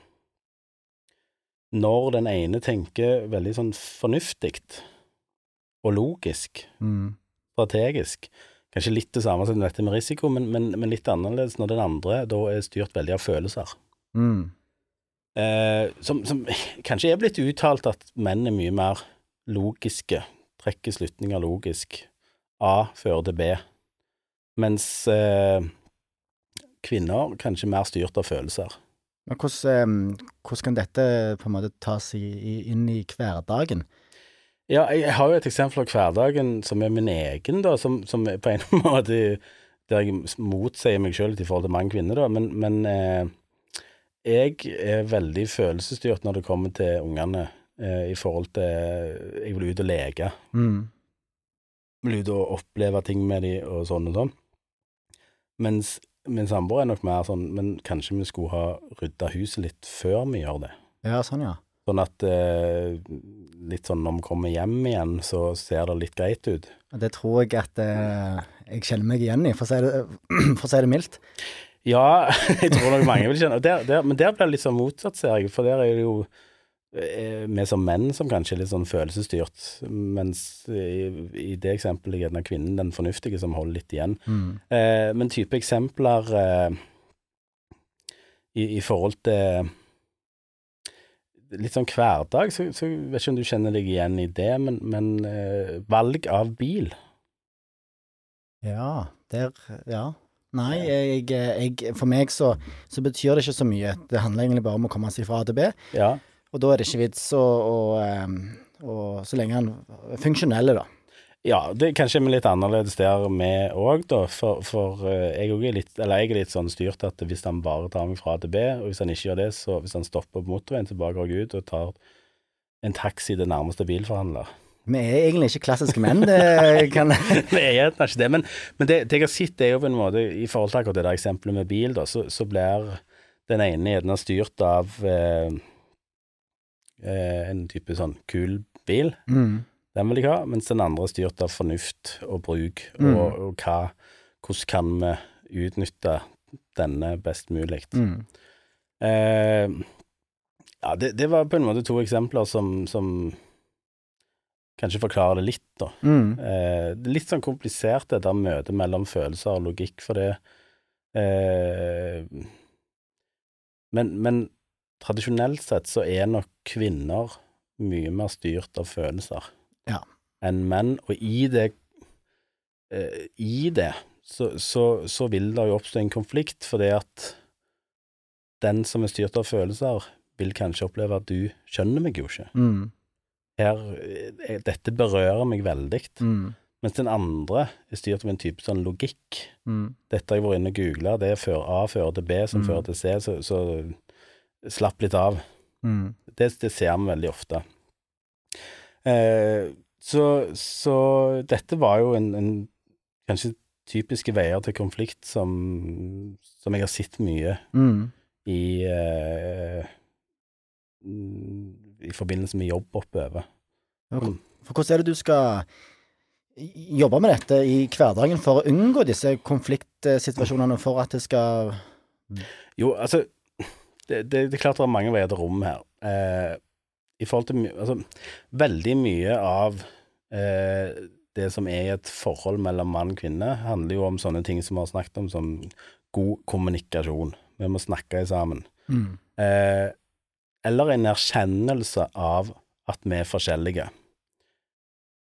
Speaker 3: når den ene tenker veldig sånn fornuftig og logisk,
Speaker 1: Mm.
Speaker 3: Strategisk. Kanskje litt det samme som dette med risiko, men, men, men litt annerledes når den andre da er styrt veldig av følelser.
Speaker 1: Mm.
Speaker 3: Eh, som, som <laughs> kanskje er blitt uttalt at menn er mye mer logiske, trekker slutninger logisk. A fører til B. Mens eh, kvinner kanskje mer styrt av følelser.
Speaker 1: Men hvordan, eh, hvordan kan dette på en måte tas i, i, inn i hverdagen?
Speaker 3: Ja, jeg, har jo et eksempel av hverdagen som er min egen, da, som, som på en <laughs> måte Der jeg motsier meg sjøl i forhold til mange kvinner, da, men, men eh, jeg er veldig følelsesstyrt når det kommer til ungene, eh, i forhold til Jeg vil ut og leke.
Speaker 1: Mm.
Speaker 3: vil ut og oppleve ting med de og sånn og sånn. Mens min samboer er nok mer sånn Men kanskje vi skulle ha rydda huset litt før vi gjør det.
Speaker 1: Ja, sånn, ja.
Speaker 3: Sånn at eh, litt sånn når vi kommer hjem igjen, så ser det litt greit ut.
Speaker 1: Det tror jeg at eh, jeg kjenner meg igjen i, for å si det, <clears throat> å si det mildt.
Speaker 3: Ja, <laughs> jeg tror nok mange vil kjenne der, der, Men der blir det litt sånn motsatt, ser jeg. For der er det jo eh, vi som menn som kanskje er litt sånn følelsesstyrt, mens i, i det eksempelet er gjerne kvinnen den fornuftige som holder litt igjen.
Speaker 1: Mm.
Speaker 3: Eh, men type eksempler eh, i, i forhold til litt sånn hverdag, så, så vet ikke om du kjenner deg igjen i det, men, men eh, valg av bil.
Speaker 1: Ja, der Ja. Nei, jeg, jeg, for meg så, så betyr det ikke så mye. Det handler egentlig bare om å komme seg fra A til B,
Speaker 3: Ja.
Speaker 1: og da er det ikke vits å, å, em, å Så lenge han er funksjonelle, da.
Speaker 3: Ja, det er kanskje litt annerledes der vi òg, da, for, for eh, jeg, er litt, eller jeg er litt sånn styrt at hvis han bare tar meg fra A til B, og hvis han ikke gjør det, så hvis han stopper på motorveien, så bare går jeg ut og tar en taxi til nærmeste bilforhandler.
Speaker 1: Vi er egentlig ikke klassiske menn, det kan <laughs>
Speaker 3: Vi er ikke det, men, men det, det jeg har sett, er jo på en måte I forhold til akkurat det der eksempelet med bil, da, så, så blir den ene gjerne styrt av eh, eh, en type sånn kul bil,
Speaker 1: mm.
Speaker 3: Den vil jeg ha, mens den andre er styrt av fornuft og bruk,
Speaker 1: Mm.
Speaker 3: og, og hva, hvordan kan vi utnytte denne best mulig.
Speaker 1: Mm.
Speaker 3: Eh, ja, det, det var på en måte to eksempler som, som kanskje forklarer det litt, da.
Speaker 1: Mm.
Speaker 3: Eh, det er litt sånn komplisert, det der møtet mellom følelser og logikk, for det eh, men, men tradisjonelt sett så er nok kvinner mye mer styrt av følelser
Speaker 1: Ja.
Speaker 3: enn menn, og i det eh, I det så, så, så vil det jo oppstå en konflikt, fordi at den som er styrt av følelser, vil kanskje oppleve at du skjønner meg jo ikke.
Speaker 1: Mm.
Speaker 3: Her, eh, dette berører meg veldig.
Speaker 1: Mm.
Speaker 3: Mens den andre er styrt av en type sånn logikk.
Speaker 1: Mm.
Speaker 3: Dette har jeg vært inne og googla, det er før A fører til B, som
Speaker 1: Mm.
Speaker 3: fører til C, så, så slapp litt av.
Speaker 1: Mm.
Speaker 3: Det, det ser vi veldig ofte. Eh, så, så dette var jo en, en kanskje typiske veier til konflikt som, som jeg har sett mye
Speaker 1: Mm.
Speaker 3: i eh, mm, i forbindelse med jobb oppover.
Speaker 1: For for hvordan er det du skal jobbe med dette i hverdagen for å unngå disse konfliktsituasjonene, for at det skal
Speaker 3: Jo, altså det, det, det er klart det er mange veier til rom her. Eh, I forhold til Altså, veldig mye av eh, det som er et forhold mellom mann og kvinne, handler jo om sånne ting som vi har snakket om, som god kommunikasjon. Vi må snakke sammen.
Speaker 1: mm.
Speaker 3: Eh, eller en erkjennelse av at vi er forskjellige.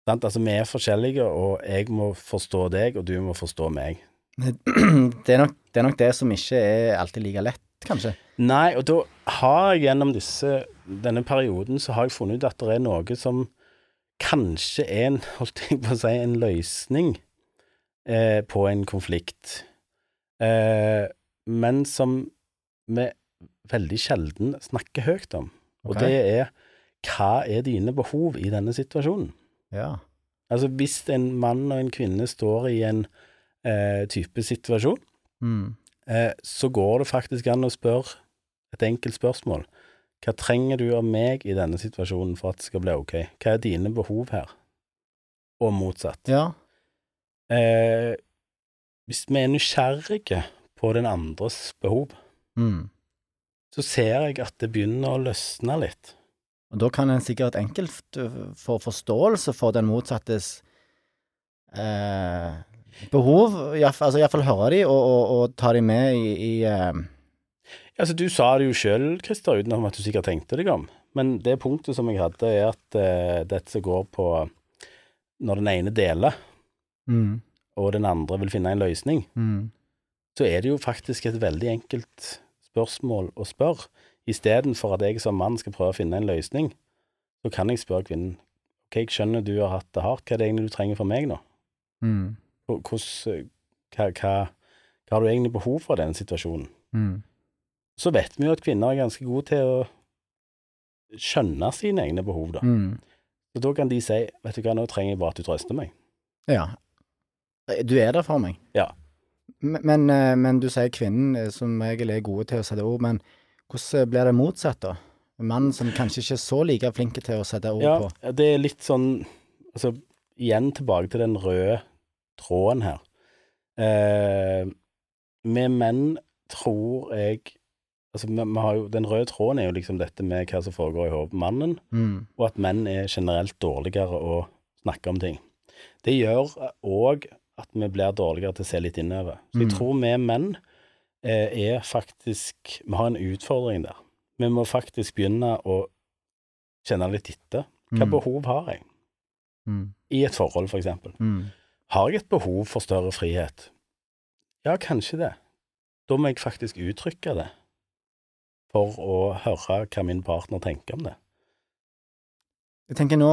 Speaker 3: Sant? Altså, vi er forskjellige, og jeg må forstå deg, og du må forstå meg. <clears throat>
Speaker 1: det, er nok, det er nok det som ikke er alltid like lett, kanskje.
Speaker 3: Nei, og da har jeg gjennom disse, denne perioden så har jeg funnet ut at det er noe som kanskje er en, <laughs> holdt jeg på å si, en løsning eh, på en konflikt, eh, men som vi veldig sjelden snakker høyt om. Og det er hva er dine behov i denne situasjonen?
Speaker 1: Ja.
Speaker 3: Altså hvis en mann og en kvinne står i en eh, type situasjon,
Speaker 1: Mm.
Speaker 3: eh, så går det faktisk an å spørre et enkelt spørsmål. Hva trenger du av meg i denne situasjonen for at det skal bli ok? Hva er dine behov her? Og motsatt.
Speaker 1: Ja.
Speaker 3: Eh, hvis vi er nysgjerrige på den andres behov,
Speaker 1: Mm.
Speaker 3: så ser jeg at det begynner å løsne litt.
Speaker 1: Og da kan en sikkert enkelt uh, få forståelse for den motsattes eh, behov, iallfall altså, høre de og, og, og ta de med i, i eh,
Speaker 3: Altså, du sa det jo sjøl, Christer, utenom at du sikkert tenkte deg om. Men det punktet som jeg hadde, er at uh, dette går på når den ene deler,
Speaker 1: mm,
Speaker 3: og den andre vil finne en løsning,
Speaker 1: mm,
Speaker 3: så er det jo faktisk et veldig enkelt spørsmål å spørre. Istedenfor at jeg som mann skal prøve å finne en løsning, så kan jeg spørre kvinnen ok, jeg skjønner du har hatt det hardt, hva er det egentlig du trenger fra meg nå?
Speaker 1: mm,
Speaker 3: Hvor- Hvordan, hva, hva, hva har du egentlig behov for i denne situasjonen?
Speaker 1: mm.
Speaker 3: Så vet vi jo at kvinner er ganske gode til å skjønne sine egne behov, da.
Speaker 1: Mm.
Speaker 3: Så da kan de si vet du hva, nå trenger jeg bare at du trøster meg.
Speaker 1: Ja. Du er der for meg.
Speaker 3: Ja.
Speaker 1: Men, men, eh, men du sier kvinnen eh, som regel er gode til å sette ord, men hvordan blir det motsatt, da? En mann som kanskje ikke er så like flinke til å sette ord
Speaker 3: Ja,
Speaker 1: på.
Speaker 3: det er litt sånn Altså, igjen tilbake til den røde tråden her. Eh, med menn tror jeg Altså, vi, vi har jo, den røde tråden er jo liksom dette med hva som foregår i hodet på mannen,
Speaker 1: Mm.
Speaker 3: og at menn er generelt dårligere å snakke om ting. Det gjør òg at vi blir dårligere til å se litt innover. Så jeg
Speaker 1: Mm.
Speaker 3: tror vi menn eh, er faktisk Vi har en utfordring der. Vi må faktisk begynne å kjenne litt etter. Hva
Speaker 1: Mm.
Speaker 3: behov har jeg?
Speaker 1: Mm.
Speaker 3: I et forhold, for eksempel.
Speaker 1: Mm.
Speaker 3: Har jeg et behov for større frihet? Ja, kanskje det. Da må jeg faktisk uttrykke det, for å høre hva min partner tenker om det.
Speaker 1: Jeg tenker nå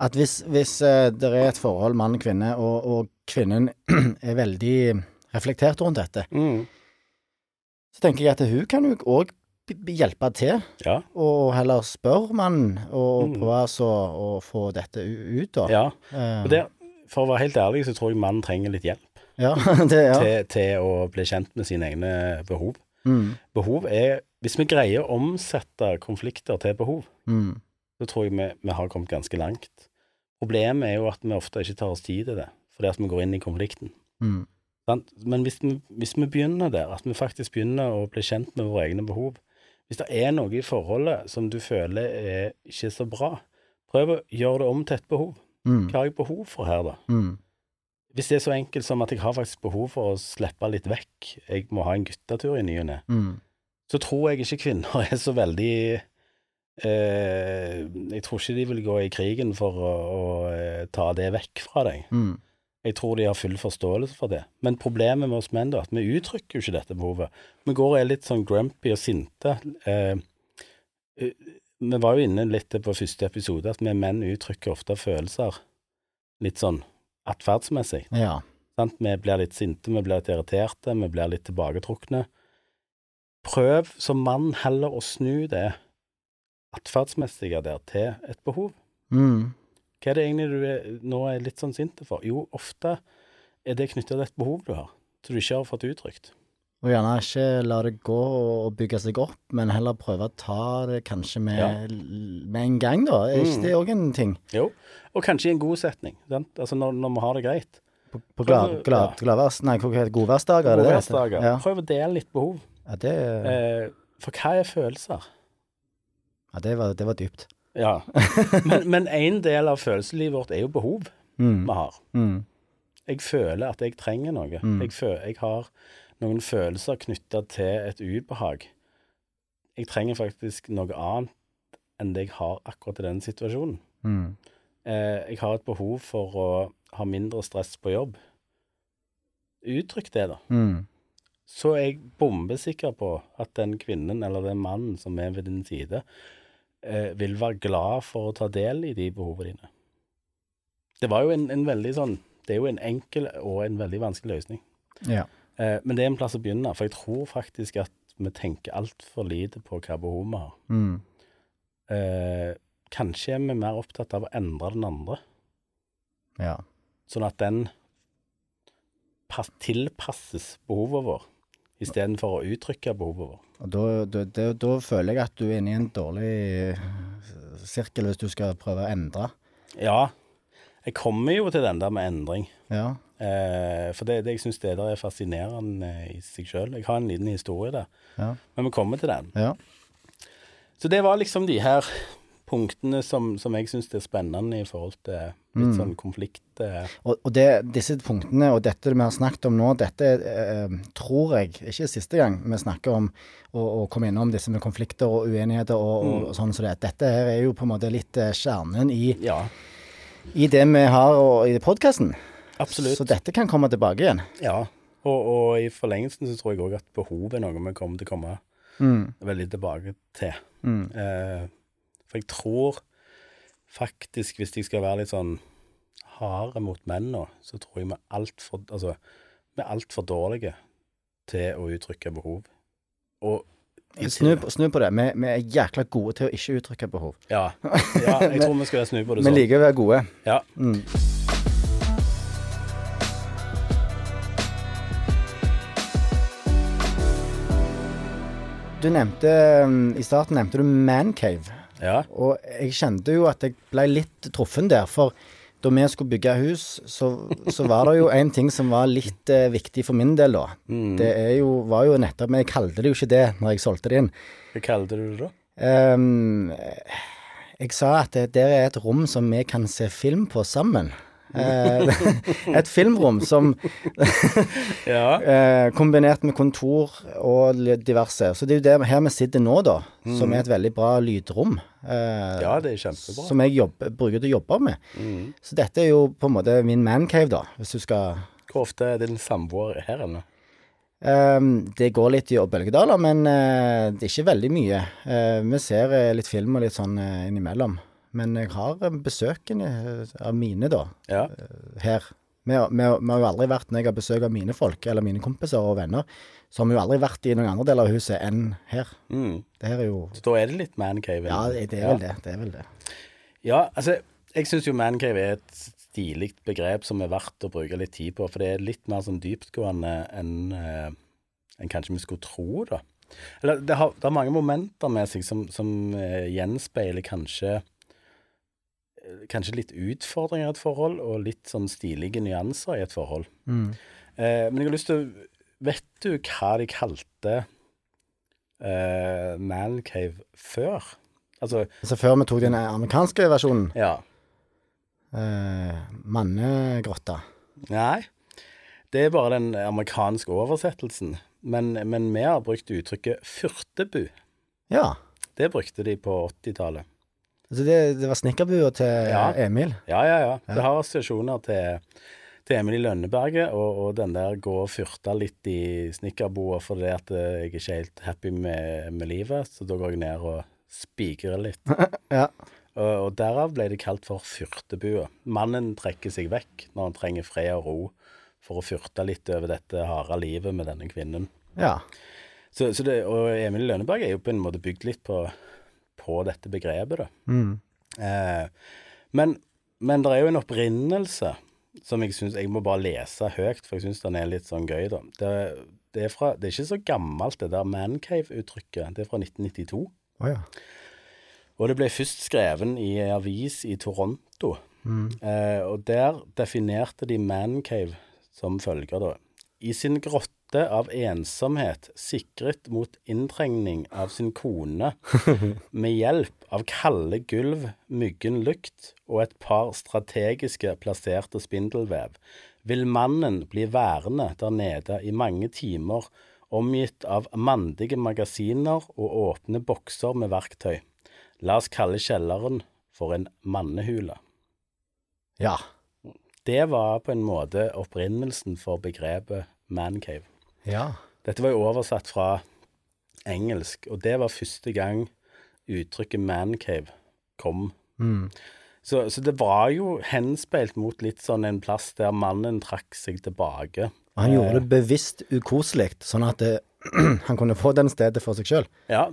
Speaker 1: at hvis, hvis eh, det er et forhold mann-kvinne, og, og kvinnen <clears throat> er veldig reflektert rundt dette, så tenker jeg at hun kan jo òg hjelpe til,
Speaker 3: Ja.
Speaker 1: og heller spørre mannen, og
Speaker 3: Mm.
Speaker 1: prøve altså å få dette ut, da.
Speaker 3: ja.
Speaker 1: Eh,
Speaker 3: Og der, for å være helt ærlig, så tror jeg mannen trenger litt hjelp
Speaker 1: ja, <laughs> det, ja.
Speaker 3: til, til å bli kjent med sine egne behov.
Speaker 1: Mm,
Speaker 3: Behov er Hvis vi greier å omsette konflikter til behov,
Speaker 1: mm,
Speaker 3: så tror jeg vi, vi har kommet ganske langt. Problemet er jo at vi ofte ikke tar oss tid til det, fordi at vi går inn i konflikten.
Speaker 1: mm?
Speaker 3: Men hvis vi, hvis vi begynner der, at vi faktisk begynner å bli kjent med våre egne behov Hvis det er noe i forholdet som du føler er ikke så bra, Prøv å gjøre det om til et behov.
Speaker 1: Mm.
Speaker 3: Hva har jeg behov for her, da? Hvis det er så enkelt som at jeg har faktisk behov for å slippe litt vekk, jeg må ha en guttetur i ny og ne,
Speaker 1: Mm.
Speaker 3: så tror jeg ikke kvinner <laughs> er så veldig eh, Jeg tror ikke de vil gå i krigen for å, å eh, ta det vekk fra deg.
Speaker 1: Mm.
Speaker 3: Jeg tror de har full forståelse for det. Men problemet med oss menn, er at vi uttrykker jo ikke dette behovet. Vi går og er litt sånn grumpy og sinte. Eh, eh, vi var jo inne litt på første episode, at vi menn uttrykker ofte følelser litt sånn atferdsmessig.
Speaker 1: Ja.
Speaker 3: Sant? Vi blir litt sinte, vi blir litt irriterte, vi blir litt tilbaketrukne. Prøv som mann heller å snu det atferdsmessige der til et behov.
Speaker 1: Mm.
Speaker 3: Hva er det egentlig du er, nå er litt sånn sint for? Jo, ofte er det knytta til et behov du har, som du ikke har fått uttrykt.
Speaker 1: Og gjerne ikke la det gå og bygge seg opp, men heller prøve å ta det kanskje med,
Speaker 3: Ja.
Speaker 1: med en gang, da. Er ikke
Speaker 3: Mm.
Speaker 1: det òg en ting?
Speaker 3: Jo, og kanskje i en god setning, sant? altså når, når vi har det greit.
Speaker 1: På, på glad, glad,
Speaker 3: ja.
Speaker 1: gladvers... Nei, hva heter det? Godværsdager? er det det?
Speaker 3: Godværsdager.
Speaker 1: Ja.
Speaker 3: Prøv å dele litt behov.
Speaker 1: Ja, det,
Speaker 3: Eh, for hva er følelser?
Speaker 1: ja, det, var, det var dypt.
Speaker 3: Ja, <laughs> men, én en del av følelseslivet vårt er jo behov
Speaker 1: Mm.
Speaker 3: vi har.
Speaker 1: Mm.
Speaker 3: Jeg føler at jeg trenger noe.
Speaker 1: Mm.
Speaker 3: Jeg, føler, jeg har noen følelser knytta til et ubehag. Jeg trenger faktisk noe annet enn det jeg har akkurat i denne situasjonen.
Speaker 1: Mm.
Speaker 3: Eh, jeg har et behov for å ha mindre stress på jobb. Uttrykk det, da.
Speaker 1: Mm.
Speaker 3: Så er jeg bombesikker på at den kvinnen eller den mannen som er ved din side, eh, vil være glad for å ta del i de behovene dine. Det var jo en, en veldig sånn Det er jo en enkel og en veldig vanskelig løsning.
Speaker 1: Ja.
Speaker 3: Eh, men det er en plass å begynne, for jeg tror faktisk at vi tenker altfor lite på hva behov vi har.
Speaker 1: Mm.
Speaker 3: Eh, kanskje er vi mer opptatt av å endre den andre,
Speaker 1: ja.
Speaker 3: sånn at den pass, tilpasses behovet vår, istedenfor å uttrykke behovet vår.
Speaker 1: Da, da, da, da føler jeg at du er inne i en dårlig eh, sirkel hvis du skal prøve å endre.
Speaker 3: Ja, jeg kommer jo til den der med endring.
Speaker 1: Ja.
Speaker 3: Eh, for det, det jeg syns er fascinerende i seg sjøl. Jeg har en liten historie der,
Speaker 1: Ja.
Speaker 3: men vi kommer til den.
Speaker 1: ja.
Speaker 3: Så det var liksom de her punktene som, som jeg syns er spennende i forhold til litt sånn konflikt eh.
Speaker 1: Og, og det, disse punktene og dette vi har snakket om nå, dette eh, tror jeg ikke er siste gang vi snakker om å, komme innom disse med konflikter og uenigheter og, og, sånn som det. Dette her er jo på en måte litt eh, kjernen i,
Speaker 3: Ja,
Speaker 1: i det vi har og, i podkasten.
Speaker 3: Absolutt.
Speaker 1: Så dette kan komme tilbake igjen.
Speaker 3: Ja. Og, og i forlengelsen så tror jeg òg at behov er noe vi kommer til å komme
Speaker 1: Mm.
Speaker 3: veldig tilbake til.
Speaker 1: Mm.
Speaker 3: Eh, for jeg tror faktisk, hvis jeg skal være litt sånn harde mot menn nå, så tror jeg vi er altfor altså, vi er altfor dårlige til å uttrykke behov. Og
Speaker 1: Snu, på- snu på det. Vi, vi er jækla gode til å ikke uttrykke behov.
Speaker 3: Ja, <laughs> ja jeg tror vi skal snu på det sånn.
Speaker 1: Vi liker å være gode.
Speaker 3: Ja.
Speaker 1: Mm. Du nevnte mm, I starten nevnte du mancave.
Speaker 3: ja.
Speaker 1: Og jeg kjente jo at jeg ble litt truffen der. For da vi skulle bygge hus, så, så var det jo <laughs> en ting som var litt eh, viktig for min del, da.
Speaker 3: Mm.
Speaker 1: Det er jo, var jo nettopp Men jeg kalte det jo ikke det når jeg solgte det inn.
Speaker 3: Hva kalte du det da?
Speaker 1: Um, jeg sa at det der er et rom som vi kan se film på sammen. Eh, <laughs> et filmrom som <laughs>
Speaker 3: Ja.
Speaker 1: eh, kombinert med kontor og diverse. Så det er jo det her vi sitter nå, da, som er et veldig bra lydrom. eh,
Speaker 3: ja, det er kjempebra.
Speaker 1: som jeg jobber, bruker til å jobbe med.
Speaker 3: Mm.
Speaker 1: Så dette er jo på en måte min mancave, da, hvis du skal
Speaker 3: Hvor ofte er din samboer her ennå?
Speaker 1: Um, Det går litt i bølgedaler, men uh, det er ikke veldig mye. Uh, vi ser uh, litt film og litt sånn innimellom. Men jeg har eh, besøkende eh, av mine, da,
Speaker 3: Ja.
Speaker 1: her. Vi, vi, vi har jo aldri vært, når jeg har besøk av mine folk, eller mine kompiser og venner, så har vi jo aldri vært i noen andre deler av huset enn her.
Speaker 3: Mm.
Speaker 1: Det her er jo
Speaker 3: Så da er det litt mancave?
Speaker 1: Ja, det er vel det. Det er vel det.
Speaker 3: Ja, altså, jeg syns jo mancave er et stilig begrep som er verdt å bruke litt tid på, for det er litt mer sånn dyptgående enn en kanskje vi skulle tro, da. Eller det har, det har mange momenter med seg som, som eh, gjenspeiler kanskje eh, Kanskje litt utfordringer i et forhold, og litt sånn stilige nyanser i et forhold.
Speaker 1: Mm.
Speaker 3: Eh, men jeg har lyst til å Vet du hva de kalte eh, mancave før? Altså,
Speaker 1: Altså før vi tok den amerikanske versjonen,
Speaker 3: ja.
Speaker 1: eh, mannegrotta.
Speaker 3: Nei, det er bare den amerikanske oversettelsen. Men, men vi har brukt uttrykket fyrtebu.
Speaker 1: Ja.
Speaker 3: Det brukte de på 80-tallet.
Speaker 1: Altså det, det var snekkerbua til
Speaker 3: Ja.
Speaker 1: Emil.
Speaker 3: Ja, ja, ja. Det har assosiasjoner til, til Emil i Lønneberget, og, og den der gå og fyrte litt i snekkerboa fordi at jeg er ikke helt happy med, med livet, så da går jeg ned og spikrer litt. <laughs>
Speaker 1: Ja.
Speaker 3: Og, og derav ble det kalt for fyrtebua. Mannen trekker seg vekk når han trenger fred og ro for å fyrte litt over dette harde livet med denne kvinnen.
Speaker 1: ja.
Speaker 3: Så, så det, og Emil i Lønneberg er jo på en måte bygd litt på, på dette begrepet, da.
Speaker 1: Mm.
Speaker 3: Eh, men, men det er jo en opprinnelse som jeg syns Jeg må bare lese høyt, for jeg syns den er litt sånn gøy, da. Det, det, er fra, det er ikke så gammelt, det der mancave-uttrykket. Det er fra 1992.
Speaker 1: Oh, ja.
Speaker 3: Og det ble først skreven i en avis i Toronto. Eh, og der definerte de mancave som følger, da. I sin grotte av ensomhet sikret mot inntrengning av sin kone <laughs> med hjelp av kalde gulv, myggen lukt og et par strategiske plasserte spindelvev, vil mannen bli værende der nede i mange timer, omgitt av mandige magasiner og åpne bokser med verktøy. La oss kalle kjelleren for en mannehule.
Speaker 1: Ja.
Speaker 3: Det var på en måte opprinnelsen for begrepet mancave.
Speaker 1: Ja.
Speaker 3: Dette var jo oversatt fra engelsk, og det var første gang uttrykket mancave kom.
Speaker 1: Mm.
Speaker 3: Så, så det var jo henspeilt mot litt sånn en plass der mannen trakk seg tilbake.
Speaker 1: Og han gjorde det bevisst ukoselig, sånn at det, <clears throat> han kunne få den stedet for seg sjøl.
Speaker 3: Ja.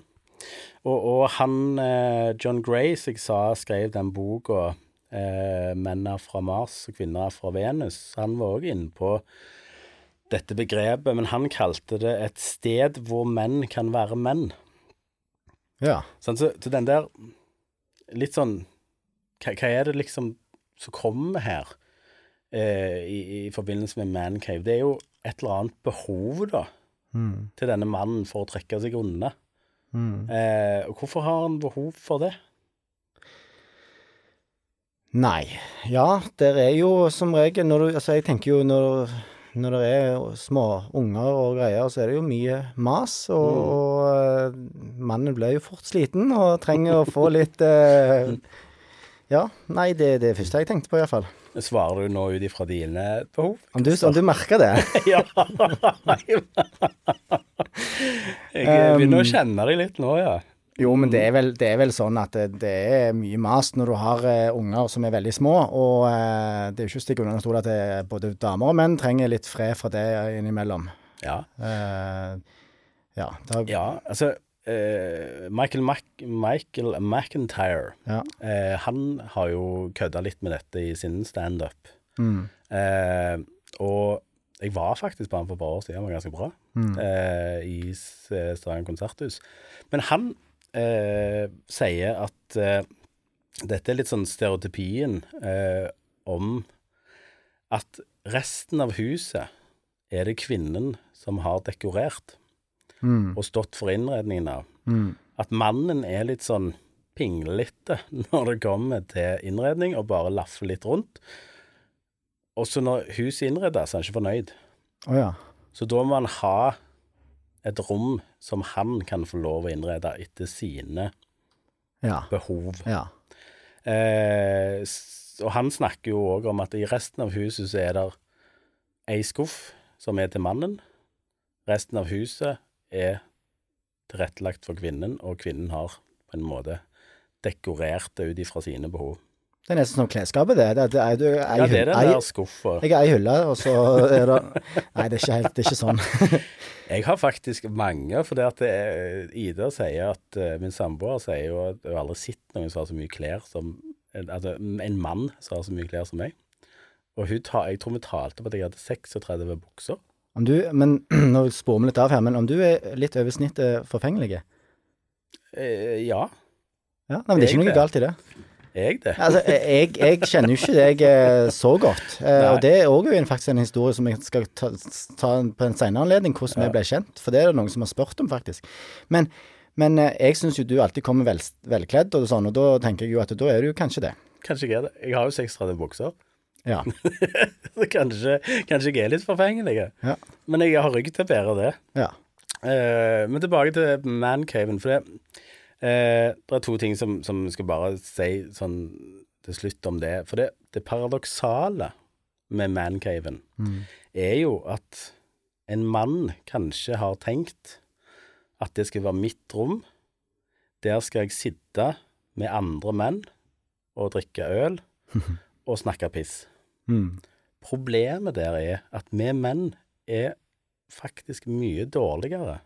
Speaker 3: Og, og han eh, John Gray, som jeg sa skrev den boka eh, 'Menn er fra Mars og kvinner er fra Venus', han var òg inne på dette begrepet, men han kalte det et sted hvor menn kan være menn.
Speaker 1: Ja.
Speaker 3: Sånn, så, så den der Litt sånn hva, hva er det liksom som kommer her eh, i, i forbindelse med mancave? Det er jo et eller annet behov, da,
Speaker 1: Mm.
Speaker 3: til denne mannen for å trekke seg unna.
Speaker 1: Mm.
Speaker 3: Eh, og hvorfor har han behov for det?
Speaker 1: Nei. Ja, der er jo som regel når du Altså, jeg tenker jo når, når det er små unger og greier, så er det jo mye mas, og, og eh, mannen blir jo fort sliten og trenger å få <laughs> litt eh, Ja. Nei, det er det første jeg tenkte på, iallfall.
Speaker 3: Svarer du nå ut ifra dine behov?
Speaker 1: Om du, om du merker det? <laughs>
Speaker 3: ja. <laughs> jeg begynner å kjenne deg litt nå, ja.
Speaker 1: Jo, men det er vel, det er vel sånn at det, det er mye mas når du har uh, unger som er veldig små. Og uh, det er jo ikke under en stol at det, er både damer og menn trenger litt fred fra det innimellom.
Speaker 3: Ja,
Speaker 1: Uh, ja, da,
Speaker 3: ja altså eh, Michael, Mac Michael McIntyre
Speaker 1: ja.
Speaker 3: eh, Han har jo kødda litt med dette i sin standup.
Speaker 1: Mm,
Speaker 3: Eh, og jeg var faktisk på han for et par år siden, han var ganske bra,
Speaker 1: mm,
Speaker 3: eh, i Stavanger konserthus. Men han eh, sier at eh, dette er litt sånn stereotypien eh, om at resten av huset er det kvinnen som har dekorert
Speaker 1: mm,
Speaker 3: og stått for innredningen av.
Speaker 1: mm.
Speaker 3: At mannen er litt sånn pinglete <laughs> når det kommer til innredning, og bare laffer litt rundt. Og så når huset innredes, er han ikke fornøyd.
Speaker 1: Oh, ja.
Speaker 3: Så da må han ha et rom som han kan få lov å innrede etter sine
Speaker 1: Ja.
Speaker 3: behov.
Speaker 1: Ja.
Speaker 3: Eh, og han snakker jo òg om at i resten av huset så er det ei skuff som er til mannen. Resten av huset er tilrettelagt for kvinnen, og kvinnen har på en måte dekorert det ut ifra sine behov.
Speaker 1: Det er nesten som klesskapet, det. det, det er, ei,
Speaker 3: Ja, det er den der skuffa.
Speaker 1: Jeg er ei hylle, og så er det Nei, det er ikke helt Det er ikke sånn. <laughs>
Speaker 3: Jeg har faktisk mange, for det at det er, Ida sier at eh, Min samboer sier jo at hun aldri sett noen som har så mye klær som Altså en mann som har så mye klær som meg. Og tar, jeg tror vi talte på at jeg hadde 36 bukser.
Speaker 1: Om du, men <clears throat> Nå sporer vi litt av her, men om du er litt over snittet forfengelig?
Speaker 3: Eh, ja,
Speaker 1: Ja, nei, men det er ikke noe galt i det.
Speaker 3: Jeg det?
Speaker 1: Altså, jeg, jeg kjenner jo ikke deg eh, så godt. Eh,
Speaker 3: Nei.
Speaker 1: og det er òg faktisk en historie som jeg skal ta, ta på en senere anledning, hvordan
Speaker 3: Ja.
Speaker 1: vi ble kjent. For det er det noen som har spurt om, faktisk. Men, Men eh, jeg syns jo du alltid kommer vel, velkledd, og sånn, og da tenker jeg jo at da er du jo kanskje det.
Speaker 3: Kanskje jeg er det. Jeg har jo 36 bukser.
Speaker 1: Ja. <laughs>
Speaker 3: Så kanskje, kanskje jeg er litt forfengelig.
Speaker 1: Ja.
Speaker 3: Men jeg har rygg til å bære det.
Speaker 1: ja.
Speaker 3: Uh, men tilbake til mancaven. For det, eh, det er to ting som, som skal bare si sånn til slutt om det. For det, det paradoksale med mancaven er jo at en mann kanskje har tenkt at det skal være mitt rom. Der skal jeg sitte med andre menn og drikke øl <laughs> og snakke piss.
Speaker 1: Mm.
Speaker 3: Problemet der er at vi menn er faktisk mye dårligere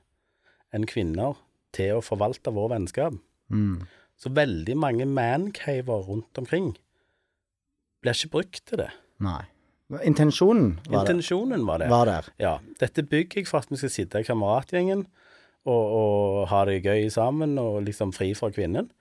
Speaker 3: enn kvinner til å forvalte vår vennskap.
Speaker 1: Mm.
Speaker 3: Så veldig mange mancaver rundt omkring blir ikke brukt til det.
Speaker 1: Nei. Intensjonen var,
Speaker 3: Intensjonen var
Speaker 1: det. var der.
Speaker 3: Ja. Dette bygger jeg for at vi skal sitte i kameratgjengen og, og ha det gøy sammen og liksom fri fra kvinnen.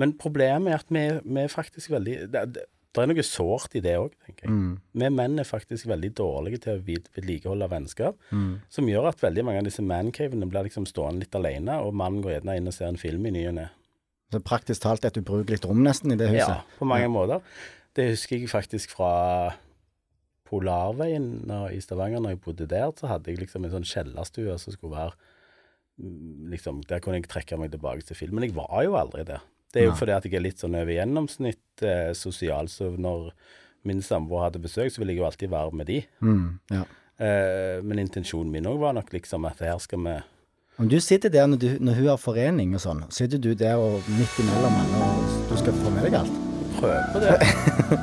Speaker 3: Men problemet er at vi, vi er faktisk veldig det, det, det er noe sårt i det òg, tenker jeg.
Speaker 1: Mm.
Speaker 3: Vi menn er faktisk veldig dårlige til å vedlikeholde vennskap,
Speaker 1: Mm.
Speaker 3: som gjør at veldig mange av disse mancavene blir liksom stående litt alene, og mannen går gjerne inn og ser en film i ny og ne.
Speaker 1: Så praktisk talt et ubrukelig rom nesten i det huset?
Speaker 3: Ja, på mange måter. Det husker jeg faktisk fra Polarveien når, i Stavanger, når jeg bodde der, så hadde jeg liksom en sånn kjellerstue som skulle være mm, liksom, Der kunne jeg trekke meg tilbake til film. Men jeg var jo aldri der. Det er jo fordi at jeg er litt sånn over gjennomsnitt eh, sosial, så når min samboer hadde besøk, så ville jeg jo alltid være med de.
Speaker 1: Mm. ja.
Speaker 3: Eh, men intensjonen min òg var nok liksom at her skal vi
Speaker 1: Om du sitter der når, du, når hun har forening og sånn, sitter du der og midt imellom henne og du skal få med deg alt?
Speaker 3: prøve på det.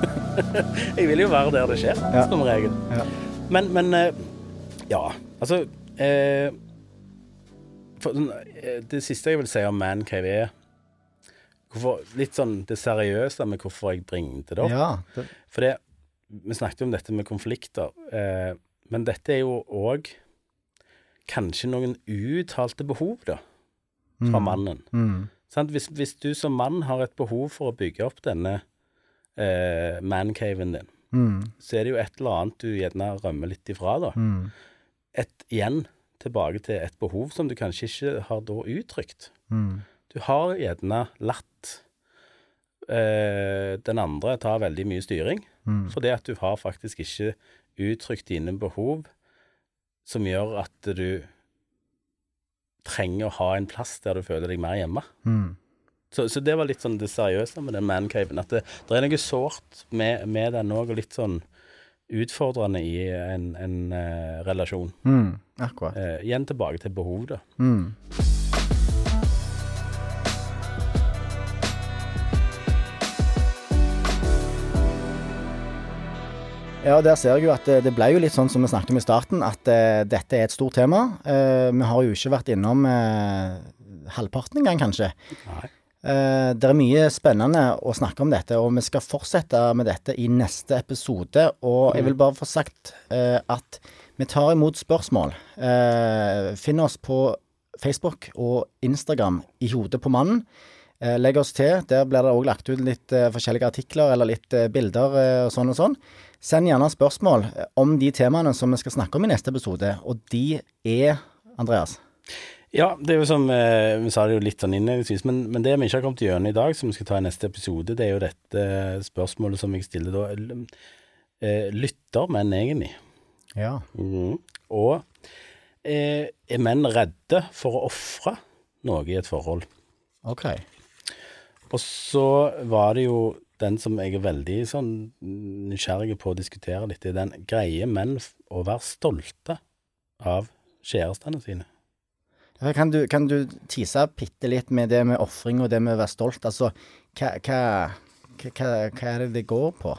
Speaker 3: <laughs> jeg vil jo være der det skjer,
Speaker 1: Ja.
Speaker 3: som regel.
Speaker 1: Ja.
Speaker 3: Men, men eh, ja, altså eh, for, eh, Det siste jeg vil si om mancave er hvorfor, litt sånn det seriøse med hvorfor jeg bringte det opp.
Speaker 1: Ja. Det,
Speaker 3: For det, vi snakket jo om dette med konflikter, eh, men dette er jo òg kanskje noen uttalte behov, da, fra mannen.
Speaker 1: mm.
Speaker 3: Sant? Hvis, hvis du som mann har et behov for å bygge opp denne eh, mancaven din,
Speaker 1: Mm.
Speaker 3: så er det jo et eller annet du gjerne rømmer litt ifra, da.
Speaker 1: Mm.
Speaker 3: Et, igjen tilbake til et behov som du kanskje ikke har da uttrykt.
Speaker 1: Mm.
Speaker 3: Du har gjerne latt eh, den andre ta veldig mye styring,
Speaker 1: Mm.
Speaker 3: fordi at du har faktisk ikke uttrykt dine behov som gjør at du trenger å ha en plass der du føler deg mer hjemme.
Speaker 1: Mm.
Speaker 3: Så, så det var litt sånn det seriøse med den mancaven. At det, det er noe sårt med, med den òg, og litt sånn utfordrende i en, en uh, relasjon.
Speaker 1: Mm. Akkurat.
Speaker 3: Uh, igjen tilbake til behov, da.
Speaker 1: Mm. Ja, der ser jeg jo at det, det ble jo litt sånn som vi snakket om i starten, at eh, dette er et stort tema. Eh, vi har jo ikke vært innom eh, halvparten engang, kanskje.
Speaker 3: Nei.
Speaker 1: Eh, det er mye spennende å snakke om dette, og vi skal fortsette med dette i neste episode. Og jeg vil bare få sagt eh, at vi tar imot spørsmål. Eh, finn oss på Facebook og Instagram i Hodet på mannen. Eh, legg oss til. Der blir det òg lagt ut litt eh, forskjellige artikler eller litt eh, bilder eh, og sånn og sånn. Send gjerne spørsmål eh, om de temaene som vi skal snakke om i neste episode, og de er Andreas.
Speaker 3: Ja, det er jo som eh, Vi sa det jo litt sånn innledningsvis, men, men det vi ikke har kommet gjennom i dag, som vi skal ta i neste episode, det er jo dette spørsmålet som jeg stiller da. Eh, lytter menn egentlig?
Speaker 1: Ja.
Speaker 3: Mhm. Og eh, er menn redde for å ofre noe i et forhold?
Speaker 1: OK.
Speaker 3: Og så var det jo den som jeg er veldig sånn nysgjerrig på å diskutere litt, er den greie menn å være stolte av kjærestene sine.
Speaker 1: Kan du, kan du tise bitte litt med det med ofring og det med å være stolt? Altså, hva, hva, hva, hva er det det går på?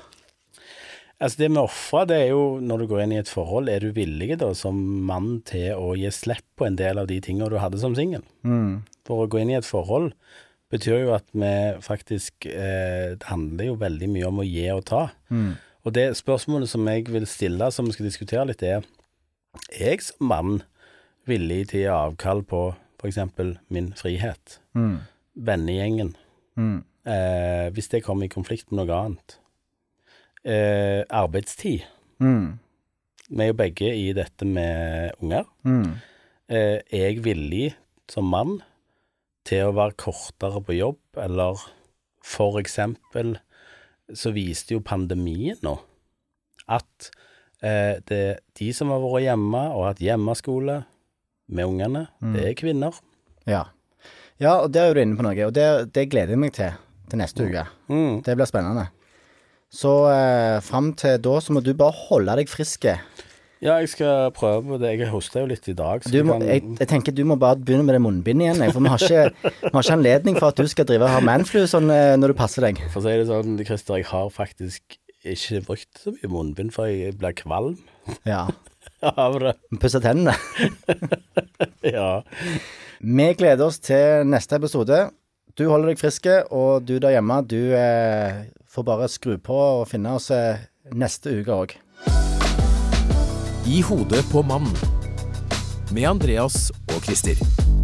Speaker 3: Altså Det med å ofre, det er jo når du går inn i et forhold, er du villig da som mann til å gi slipp på en del av de tingene du hadde som singel?
Speaker 1: Mm.
Speaker 3: For å gå inn i et forhold betyr jo at vi faktisk eh, Det handler jo veldig mye om å gi og ta.
Speaker 1: Mm.
Speaker 3: Og det spørsmålet som jeg vil stille, som vi skal diskutere litt, er Er jeg som mann villig til å gi avkall på f.eks. min frihet,
Speaker 1: Mm.
Speaker 3: vennegjengen,
Speaker 1: Mm.
Speaker 3: eh, hvis det kommer i konflikt med noe annet? Eh, arbeidstid.
Speaker 1: Mm.
Speaker 3: Vi er jo begge i dette med unger.
Speaker 1: Mm.
Speaker 3: Eh, er jeg villig som mann til å være kortere på jobb, eller for eksempel så viste jo pandemien nå at eh, det, de som har vært hjemme og hatt hjemmeskole med ungene, det er kvinner.
Speaker 1: Ja. ja, og der er du inne på noe, og det, det gleder jeg meg til til neste uke.
Speaker 3: Mm.
Speaker 1: Det blir spennende. Så eh, fram til da så må du bare holde deg frisk.
Speaker 3: Ja, jeg skal prøve på det. Jeg hoster jo litt i dag.
Speaker 1: Du må, jeg, jeg tenker du må bare begynne med det munnbindet igjen, jeg, for vi har, ikke, vi har ikke anledning for at du skal drive og ha manflu sånn eh, når du passer deg.
Speaker 3: For å si det sånn, Christer, jeg har faktisk ikke brukt så mye munnbind, for jeg blir kvalm
Speaker 1: Ja. <laughs>
Speaker 3: av det.
Speaker 1: Pusse tennene. <laughs>
Speaker 3: Ja.
Speaker 1: Vi gleder oss til neste episode. Du holder deg friske, og du der hjemme, du eh, får bare skru på og finne oss eh, neste uke òg.
Speaker 2: I hodet på mannen. Med Andreas og Christer.